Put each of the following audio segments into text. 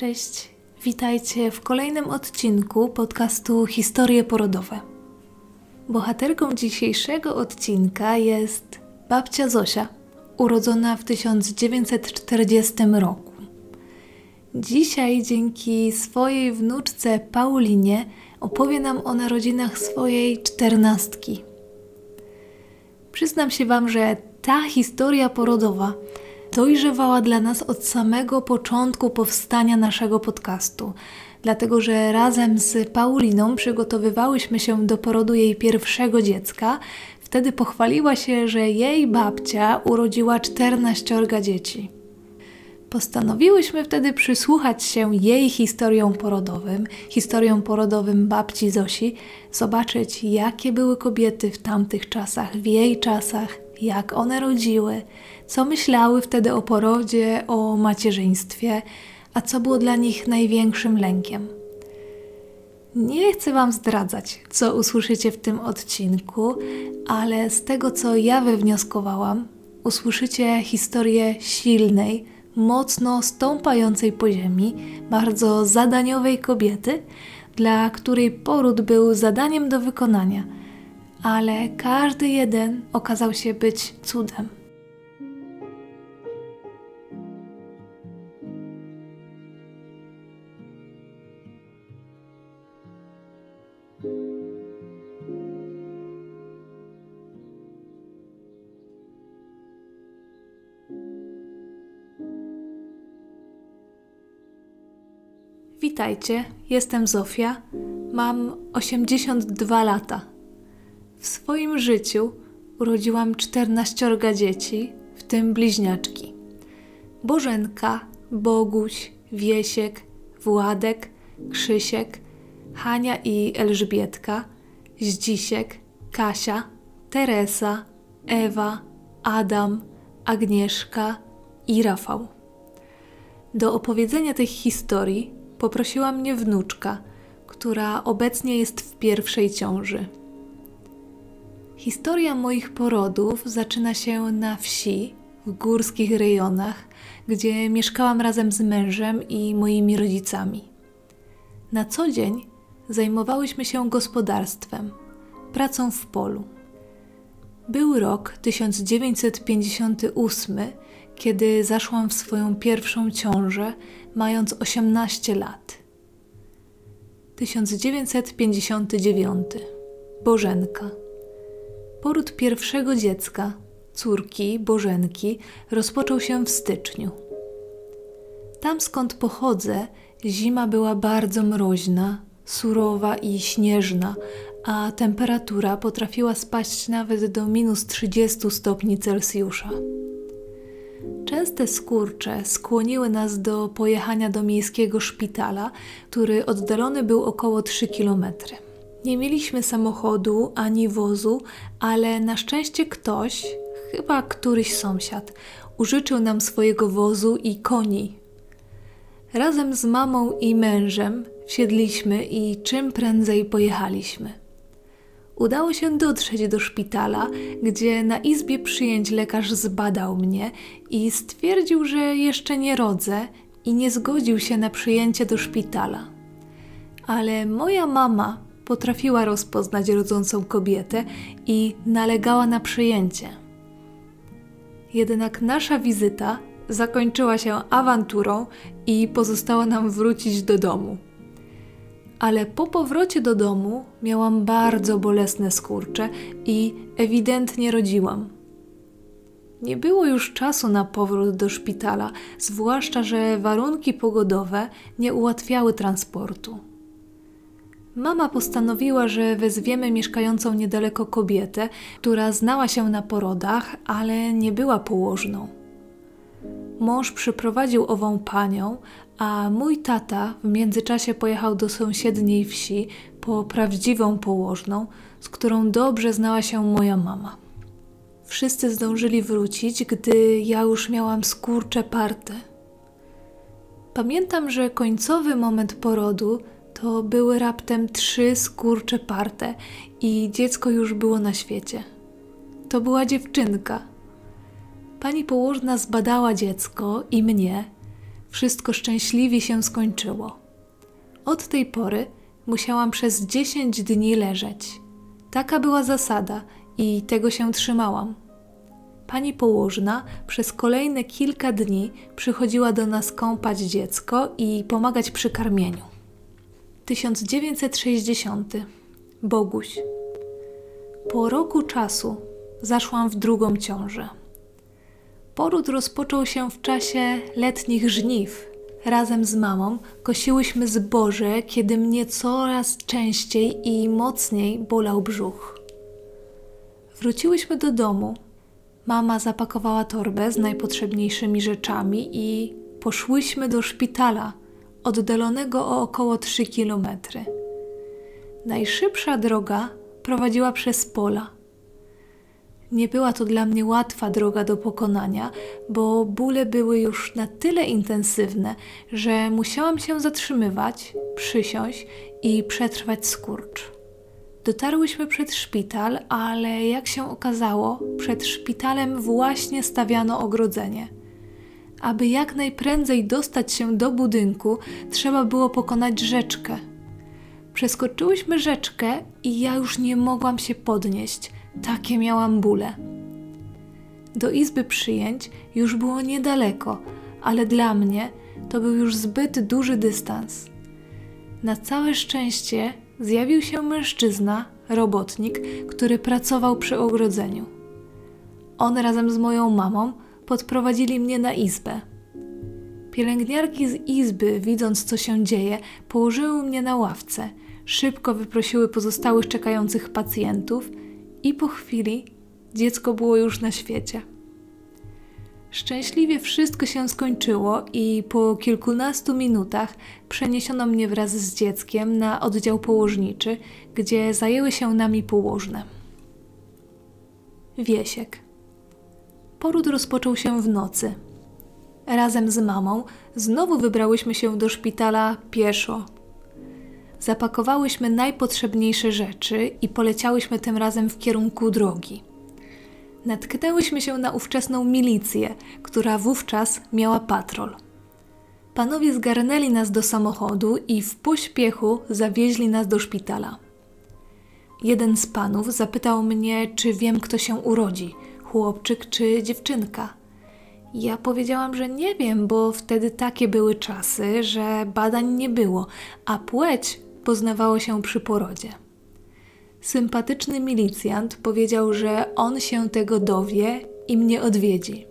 Cześć, witajcie w kolejnym odcinku podcastu Historie Porodowe. Bohaterką dzisiejszego odcinka jest babcia Zosia, urodzona w 1940 roku. Dzisiaj dzięki swojej wnuczce Paulinie opowie nam o narodzinach swojej czternastki. Przyznam się Wam, że ta historia porodowa dojrzewała dla nas od samego początku powstania naszego podcastu, dlatego że razem z Pauliną przygotowywałyśmy się do porodu jej pierwszego dziecka. Wtedy pochwaliła się, że jej babcia urodziła 14 dzieci. Postanowiłyśmy wtedy przysłuchać się jej historiom porodowym, historiom porodowym babci Zosi, zobaczyć, jakie były kobiety w tamtych czasach, w jej czasach, jak one rodziły, co myślały wtedy o porodzie, o macierzyństwie, a co było dla nich największym lękiem. Nie chcę Wam zdradzać, co usłyszycie w tym odcinku, ale z tego, co ja wywnioskowałam, usłyszycie historię silnej, mocno stąpającej po ziemi, bardzo zadaniowej kobiety, dla której poród był zadaniem do wykonania, ale każdy jeden okazał się być cudem. Witajcie, jestem Zofia, mam 82 lata. W swoim życiu urodziłam 14 dzieci, w tym bliźniaczki. Bożenka, Boguś, Wiesiek, Władek, Krzysiek, Hania i Elżbietka, Zdzisiek, Kasia, Teresa, Ewa, Adam, Agnieszka i Rafał. Do opowiedzenia tych historii poprosiła mnie wnuczka, która obecnie jest w pierwszej ciąży. Historia moich porodów zaczyna się na wsi, w górskich rejonach, gdzie mieszkałam razem z mężem i moimi rodzicami. Na co dzień zajmowałyśmy się gospodarstwem, pracą w polu. Był rok 1958, kiedy zaszłam w swoją pierwszą ciążę, mając 18 lat. 1959. Bożenka. Poród pierwszego dziecka, córki Bożenki, rozpoczął się w styczniu. Tam skąd pochodzę, zima była bardzo mroźna, surowa i śnieżna, a temperatura potrafiła spaść nawet do minus 30 stopni Celsjusza. Częste skurcze skłoniły nas do pojechania do miejskiego szpitala, który oddalony był około 3 kilometry. Nie mieliśmy samochodu ani wozu, ale na szczęście ktoś, chyba któryś sąsiad, użyczył nam swojego wozu i koni. Razem z mamą i mężem wsiedliśmy i czym prędzej pojechaliśmy. Udało się dotrzeć do szpitala, gdzie na izbie przyjęć lekarz zbadał mnie i stwierdził, że jeszcze nie rodzę i nie zgodził się na przyjęcie do szpitala. Ale moja mama potrafiła rozpoznać rodzącą kobietę i nalegała na przyjęcie. Jednak nasza wizyta zakończyła się awanturą i pozostało nam wrócić do domu. Ale po powrocie do domu miałam bardzo bolesne skurcze i ewidentnie rodziłam. Nie było już czasu na powrót do szpitala, zwłaszcza że warunki pogodowe nie ułatwiały transportu. Mama postanowiła, że wezwiemy mieszkającą niedaleko kobietę, która znała się na porodach, ale nie była położną. Mąż przyprowadził ową panią, a mój tata w międzyczasie pojechał do sąsiedniej wsi po prawdziwą położną, z którą dobrze znała się moja mama. Wszyscy zdążyli wrócić, gdy ja już miałam skurcze parte. Pamiętam, że końcowy moment porodu to były raptem trzy skurcze parte i dziecko już było na świecie. To była dziewczynka. Pani położna zbadała dziecko i mnie, wszystko szczęśliwie się skończyło. Od tej pory musiałam przez dziesięć dni leżeć. Taka była zasada i tego się trzymałam. Pani położna przez kolejne kilka dni przychodziła do nas kąpać dziecko i pomagać przy karmieniu. 1960. Boguś. Po roku czasu zaszłam w drugą ciążę. Poród rozpoczął się w czasie letnich żniw. Razem z mamą kosiłyśmy zboże, kiedy mnie coraz częściej i mocniej bolał brzuch. Wróciłyśmy do domu. Mama zapakowała torbę z najpotrzebniejszymi rzeczami i poszłyśmy do szpitala, oddalonego o około 3 kilometry. Najszybsza droga prowadziła przez pola. Nie była to dla mnie łatwa droga do pokonania, bo bóle były już na tyle intensywne, że musiałam się zatrzymywać, przysiąść i przetrwać skurcz. Dotarłyśmy przed szpital, ale jak się okazało, przed szpitalem właśnie stawiano ogrodzenie. Aby jak najprędzej dostać się do budynku, trzeba było pokonać rzeczkę. Przeskoczyłyśmy rzeczkę i ja już nie mogłam się podnieść. Takie miałam bóle. Do izby przyjęć już było niedaleko, ale dla mnie to był już zbyt duży dystans. Na całe szczęście zjawił się mężczyzna, robotnik, który pracował przy ogrodzeniu. On razem z moją mamą podprowadzili mnie na izbę. Pielęgniarki z izby, widząc co się dzieje, położyły mnie na ławce, szybko wyprosiły pozostałych czekających pacjentów i po chwili dziecko było już na świecie. Szczęśliwie wszystko się skończyło i po kilkunastu minutach przeniesiono mnie wraz z dzieckiem na oddział położniczy, gdzie zajęły się nami położne. Wiesiek. Poród rozpoczął się w nocy. Razem z mamą znowu wybrałyśmy się do szpitala pieszo. Zapakowałyśmy najpotrzebniejsze rzeczy i poleciałyśmy tym razem w kierunku drogi natknęłyśmy się na ówczesną milicję, która wówczas miała patrol. Panowie zgarnęli nas do samochodu i w pośpiechu zawieźli nas do szpitala. Jeden z panów zapytał mnie, czy wiem, kto się urodzi chłopczyk czy dziewczynka. Ja powiedziałam, że nie wiem, bo wtedy takie były czasy, że badań nie było, a płeć poznawało się przy porodzie. Sympatyczny milicjant powiedział, że on się tego dowie i mnie odwiedzi.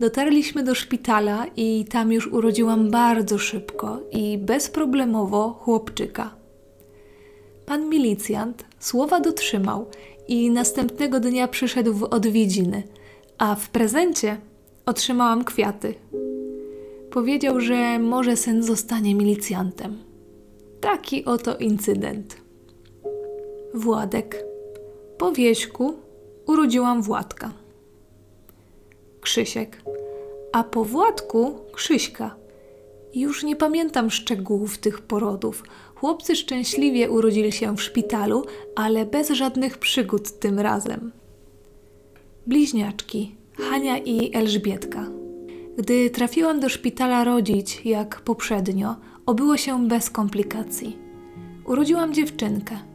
Dotarliśmy do szpitala i tam już urodziłam bardzo szybko i bezproblemowo chłopczyka. Pan milicjant słowa dotrzymał i następnego dnia przyszedł w odwiedziny, a w prezencie otrzymałam kwiaty. Powiedział, że może syn zostanie milicjantem. Taki oto incydent. Władek. Po wieśku urodziłam Władka. Krzysiek. A po Władku Krzyśka. Już nie pamiętam szczegółów tych porodów. Chłopcy szczęśliwie urodzili się w szpitalu, ale bez żadnych przygód tym razem. Bliźniaczki Hania i Elżbietka. Gdy trafiłam do szpitala rodzić, jak poprzednio, obyło się bez komplikacji. Urodziłam dziewczynkę –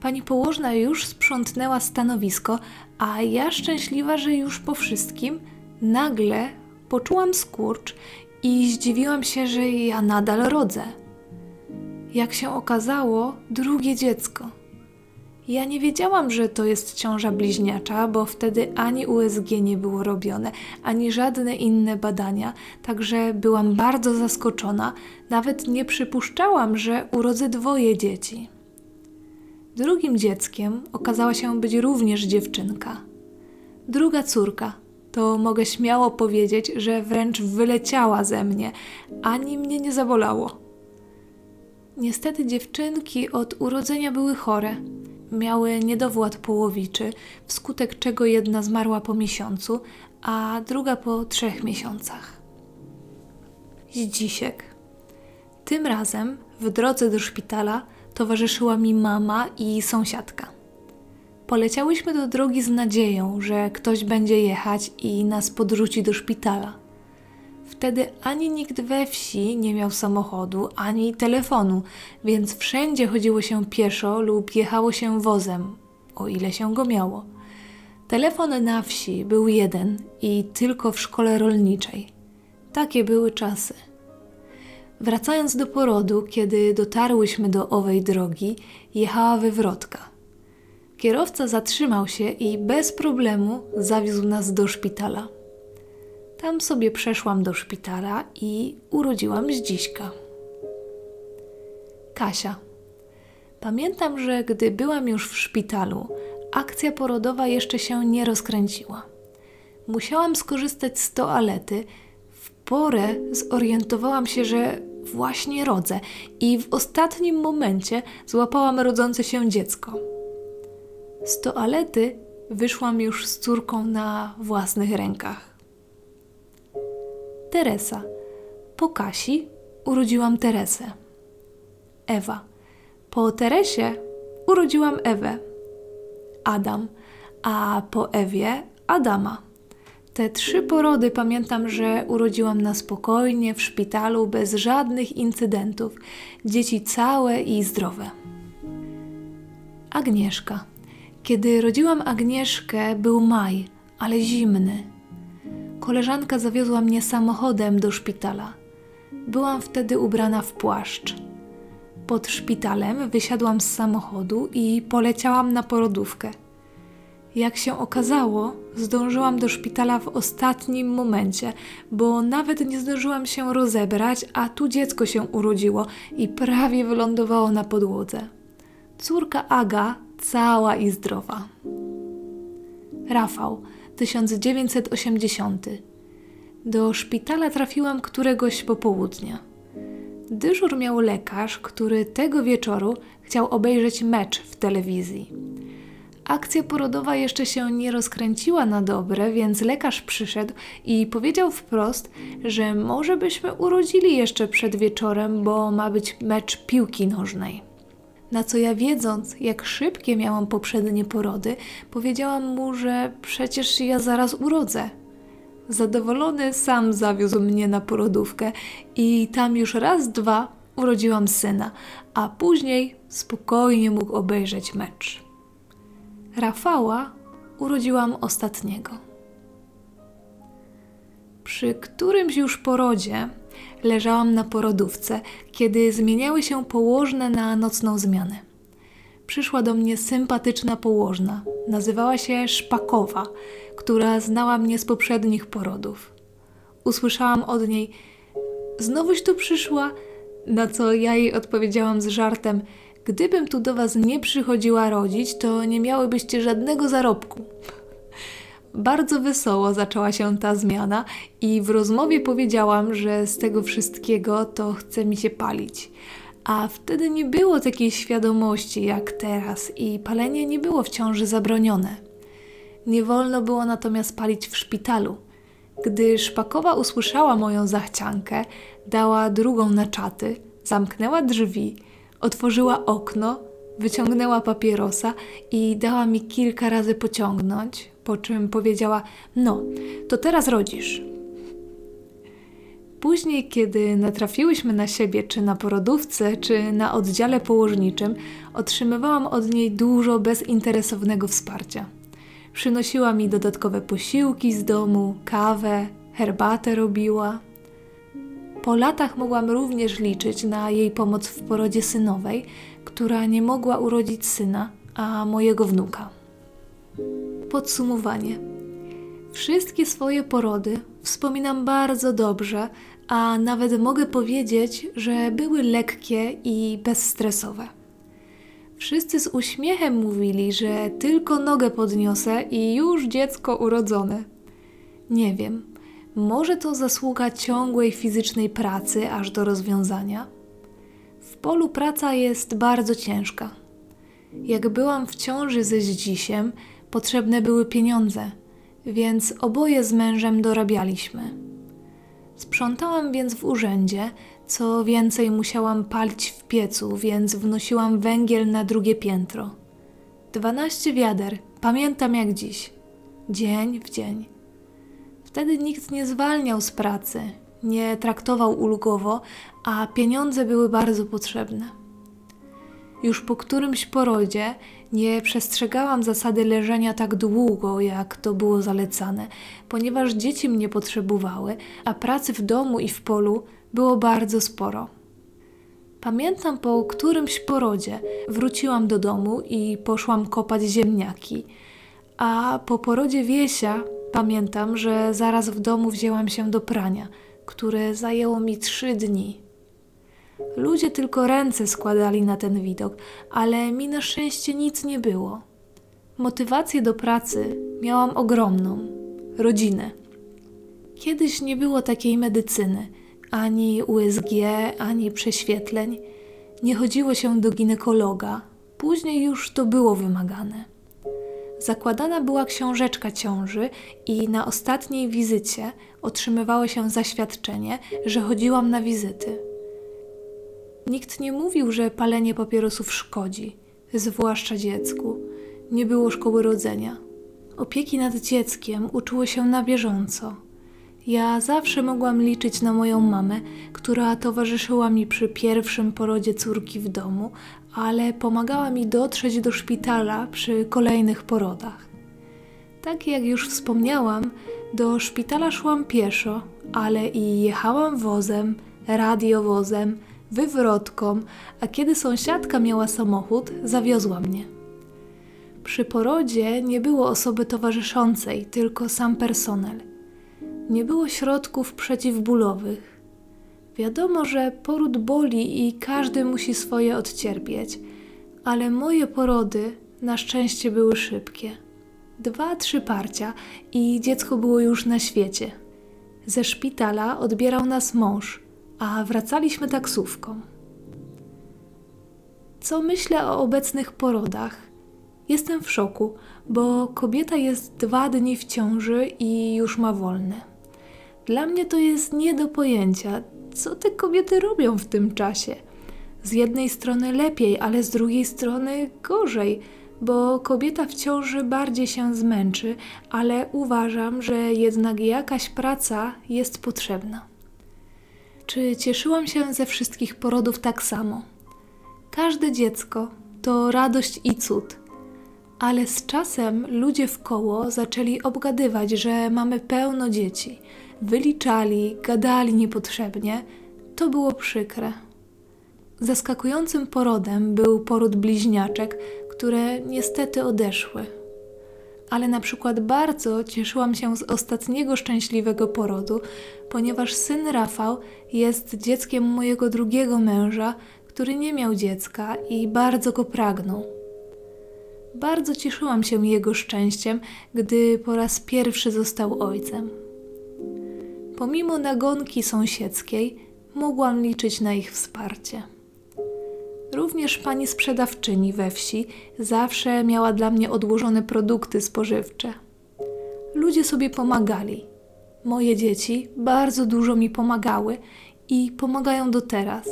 Pani położna już sprzątnęła stanowisko, a ja szczęśliwa, że już po wszystkim, nagle poczułam skurcz i zdziwiłam się, że ja nadal rodzę. Jak się okazało, drugie dziecko. Ja nie wiedziałam, że to jest ciąża bliźniacza, bo wtedy ani USG nie było robione, ani żadne inne badania, także byłam bardzo zaskoczona, nawet nie przypuszczałam, że urodzę dwoje dzieci. Drugim dzieckiem okazała się być również dziewczynka. Druga córka, to mogę śmiało powiedzieć, że wręcz wyleciała ze mnie, ani mnie nie zabolało. Niestety dziewczynki od urodzenia były chore. Miały niedowład połowiczy, wskutek czego jedna zmarła po miesiącu, a druga po trzech miesiącach. Zdzisiek. Tym razem w drodze do szpitala towarzyszyła mi mama i sąsiadka. Poleciałyśmy do drogi z nadzieją, że ktoś będzie jechać i nas podrzuci do szpitala. Wtedy ani nikt we wsi nie miał samochodu, ani telefonu, więc wszędzie chodziło się pieszo lub jechało się wozem, o ile się go miało. Telefon na wsi był jeden i tylko w szkole rolniczej. Takie były czasy. Wracając do porodu, kiedy dotarłyśmy do owej drogi, jechała wywrotka. Kierowca zatrzymał się i bez problemu zawiózł nas do szpitala. Tam sobie przeszłam do szpitala i urodziłam Zdziśka. Kasia. Pamiętam, że gdy byłam już w szpitalu, akcja porodowa jeszcze się nie rozkręciła. Musiałam skorzystać z toalety. W porę zorientowałam się, że właśnie rodzę i w ostatnim momencie złapałam rodzące się dziecko. Z toalety wyszłam już z córką na własnych rękach. Teresa. Po Kasi urodziłam Teresę. Ewa. Po Teresie urodziłam Ewę. Adam, a po Ewie Adama. Te trzy porody pamiętam, że urodziłam na spokojnie w szpitalu bez żadnych incydentów. Dzieci całe i zdrowe. Agnieszka. Kiedy rodziłam Agnieszkę, był maj, ale zimny. Koleżanka zawiozła mnie samochodem do szpitala. Byłam wtedy ubrana w płaszcz. Pod szpitalem wysiadłam z samochodu i poleciałam na porodówkę. Jak się okazało, zdążyłam do szpitala w ostatnim momencie, bo nawet nie zdążyłam się rozebrać, a tu dziecko się urodziło i prawie wylądowało na podłodze. Córka Aga cała i zdrowa. Rafał, 1980. Do szpitala trafiłam któregoś popołudnia. Dyżur miał lekarz, który tego wieczoru chciał obejrzeć mecz w telewizji. Akcja porodowa jeszcze się nie rozkręciła na dobre, więc lekarz przyszedł i powiedział wprost, że może byśmy urodzili jeszcze przed wieczorem, bo ma być mecz piłki nożnej. Na co ja wiedząc, jak szybkie miałam poprzednie porody, powiedziałam mu, że przecież ja zaraz urodzę. Zadowolony sam zawiózł mnie na porodówkę i tam już raz, dwa urodziłam syna, a później spokojnie mógł obejrzeć mecz. Rafała urodziłam ostatniego. Przy którymś już porodzie leżałam na porodówce, kiedy zmieniały się położne na nocną zmianę. Przyszła do mnie sympatyczna położna, nazywała się Szpakowa, która znała mnie z poprzednich porodów. Usłyszałam od niej: Znowuś tu przyszła, na co ja jej odpowiedziałam z żartem: Gdybym tu do was nie przychodziła rodzić, to nie miałybyście żadnego zarobku. Bardzo wesoło zaczęła się ta zmiana i w rozmowie powiedziałam, że z tego wszystkiego to chce mi się palić. A wtedy nie było takiej świadomości jak teraz i palenie nie było w ciąży zabronione. Nie wolno było natomiast palić w szpitalu. Gdy Szpakowa usłyszała moją zachciankę, dała drugą na czaty, zamknęła drzwi, otworzyła okno, wyciągnęła papierosa i dała mi kilka razy pociągnąć, po czym powiedziała: No, to teraz rodzisz. Później, kiedy natrafiłyśmy na siebie, czy na porodówce, czy na oddziale położniczym, otrzymywałam od niej dużo bezinteresownego wsparcia. Przynosiła mi dodatkowe posiłki z domu, kawę, herbatę robiła. Po latach mogłam również liczyć na jej pomoc w porodzie synowej, która nie mogła urodzić syna, a mojego wnuka. Podsumowanie. Wszystkie swoje porody wspominam bardzo dobrze, a nawet mogę powiedzieć, że były lekkie i bezstresowe. Wszyscy z uśmiechem mówili, że tylko nogę podniosę i już dziecko urodzone. Nie wiem, może to zasługa ciągłej fizycznej pracy aż do rozwiązania? W polu praca jest bardzo ciężka. Jak byłam w ciąży ze Zdzisiem, potrzebne były pieniądze, więc oboje z mężem dorabialiśmy. Sprzątałam więc w urzędzie, co więcej musiałam palić w piecu, więc wnosiłam węgiel na drugie piętro. Dwanaście wiader, pamiętam jak dziś, dzień w dzień. Wtedy nikt nie zwalniał z pracy, nie traktował ulgowo, a pieniądze były bardzo potrzebne. Już po którymś porodzie nie przestrzegałam zasady leżenia tak długo, jak to było zalecane, ponieważ dzieci mnie potrzebowały, a pracy w domu i w polu było bardzo sporo. Pamiętam po którymś porodzie wróciłam do domu i poszłam kopać ziemniaki, a po porodzie Wiesia pamiętam, że zaraz w domu wzięłam się do prania, które zajęło mi trzy dni. Ludzie tylko ręce składali na ten widok, ale mi na szczęście nic nie było. Motywację do pracy miałam ogromną rodzinę. Kiedyś nie było takiej medycyny, ani USG, ani prześwietleń. Nie chodziło się do ginekologa, później już to było wymagane. Zakładana była książeczka ciąży i na ostatniej wizycie otrzymywało się zaświadczenie, że chodziłam na wizyty. Nikt nie mówił, że palenie papierosów szkodzi, zwłaszcza dziecku. Nie było szkoły rodzenia. Opieki nad dzieckiem uczyły się na bieżąco. Ja zawsze mogłam liczyć na moją mamę, która towarzyszyła mi przy pierwszym porodzie córki w domu, ale pomagała mi dotrzeć do szpitala przy kolejnych porodach. Tak jak już wspomniałam, do szpitala szłam pieszo, ale i jechałam wozem, radiowozem, wywrotką, a kiedy sąsiadka miała samochód, zawiozła mnie. Przy porodzie nie było osoby towarzyszącej, tylko sam personel. Nie było środków przeciwbólowych. Wiadomo, że poród boli i każdy musi swoje odcierpieć, ale moje porody na szczęście były szybkie. Dwa, trzy parcia i dziecko było już na świecie. Ze szpitala odbierał nas mąż – a wracaliśmy taksówką. Co myślę o obecnych porodach? Jestem w szoku, bo kobieta jest dwa dni w ciąży i już ma wolne. Dla mnie to jest nie do pojęcia, co te kobiety robią w tym czasie. Z jednej strony lepiej, ale z drugiej strony gorzej, bo kobieta w ciąży bardziej się zmęczy, ale uważam, że jednak jakaś praca jest potrzebna. Czy cieszyłam się ze wszystkich porodów tak samo? Każde dziecko to radość i cud. Ale z czasem ludzie w koło zaczęli obgadywać, że mamy pełno dzieci. Wyliczali, gadali niepotrzebnie. To było przykre. Zaskakującym porodem był poród bliźniaczek, które niestety odeszły ale na przykład bardzo cieszyłam się z ostatniego szczęśliwego porodu, ponieważ syn Rafał jest dzieckiem mojego drugiego męża, który nie miał dziecka i bardzo go pragnął. Bardzo cieszyłam się jego szczęściem, gdy po raz pierwszy został ojcem. Pomimo nagonki sąsiedzkiej, mogłam liczyć na ich wsparcie. Również pani sprzedawczyni we wsi zawsze miała dla mnie odłożone produkty spożywcze. Ludzie sobie pomagali. Moje dzieci bardzo dużo mi pomagały i pomagają do teraz.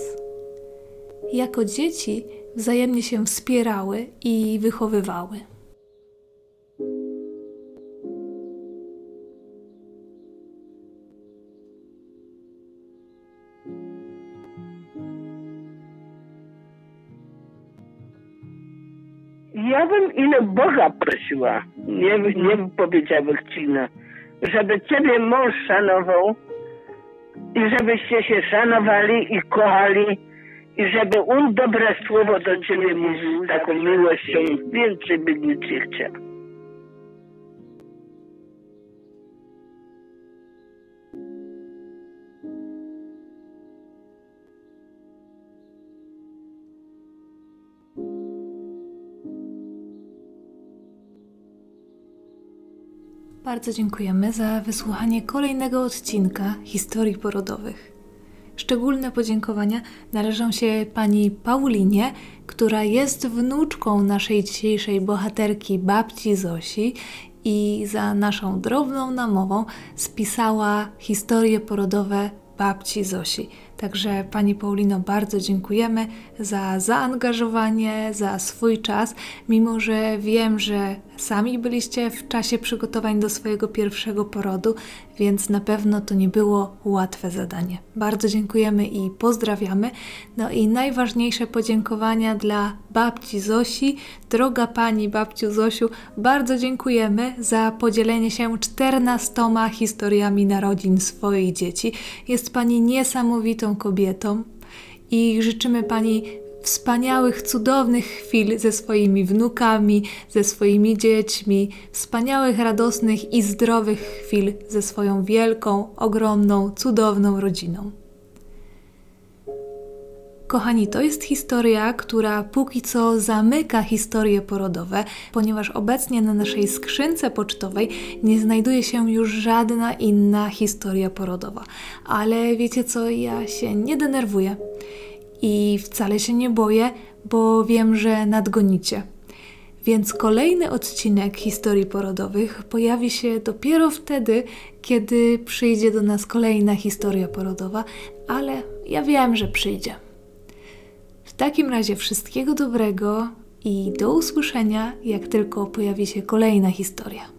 Jako dzieci wzajemnie się wspierały i wychowywały. Ja bym ile Boga prosiła, nie, nie powiedziała Chcina, żeby Ciebie mąż szanował i żebyście się szanowali i kochali i żeby on dobre słowo do Ciebie mówił taką miłością, więcej by nic nie chciał. Bardzo dziękujemy za wysłuchanie kolejnego odcinka historii porodowych. Szczególne podziękowania należą się pani Paulinie, która jest wnuczką naszej dzisiejszej bohaterki babci Zosi i za naszą drobną namową spisała historie porodowe babci Zosi. Także Pani Paulino, bardzo dziękujemy za zaangażowanie, za swój czas, mimo że wiem, że sami byliście w czasie przygotowań do swojego pierwszego porodu, więc na pewno to nie było łatwe zadanie. Bardzo dziękujemy i pozdrawiamy. No i najważniejsze podziękowania dla babci Zosi. Droga Pani babciu Zosiu, bardzo dziękujemy za podzielenie się 14 historiami narodzin swoich dzieci. Jest Pani niesamowitą kobietą i życzymy Pani wspaniałych, cudownych chwil ze swoimi wnukami, ze swoimi dziećmi, wspaniałych, radosnych i zdrowych chwil ze swoją wielką, ogromną, cudowną rodziną. Kochani, to jest historia, która póki co zamyka historie porodowe, ponieważ obecnie na naszej skrzynce pocztowej nie znajduje się już żadna inna historia porodowa. Ale wiecie co, ja się nie denerwuję i wcale się nie boję, bo wiem, że nadgonicie. Więc kolejny odcinek historii porodowych pojawi się dopiero wtedy, kiedy przyjdzie do nas kolejna historia porodowa, ale ja wiem, że przyjdzie. Takim razie wszystkiego dobrego i do usłyszenia, jak tylko pojawi się kolejna historia.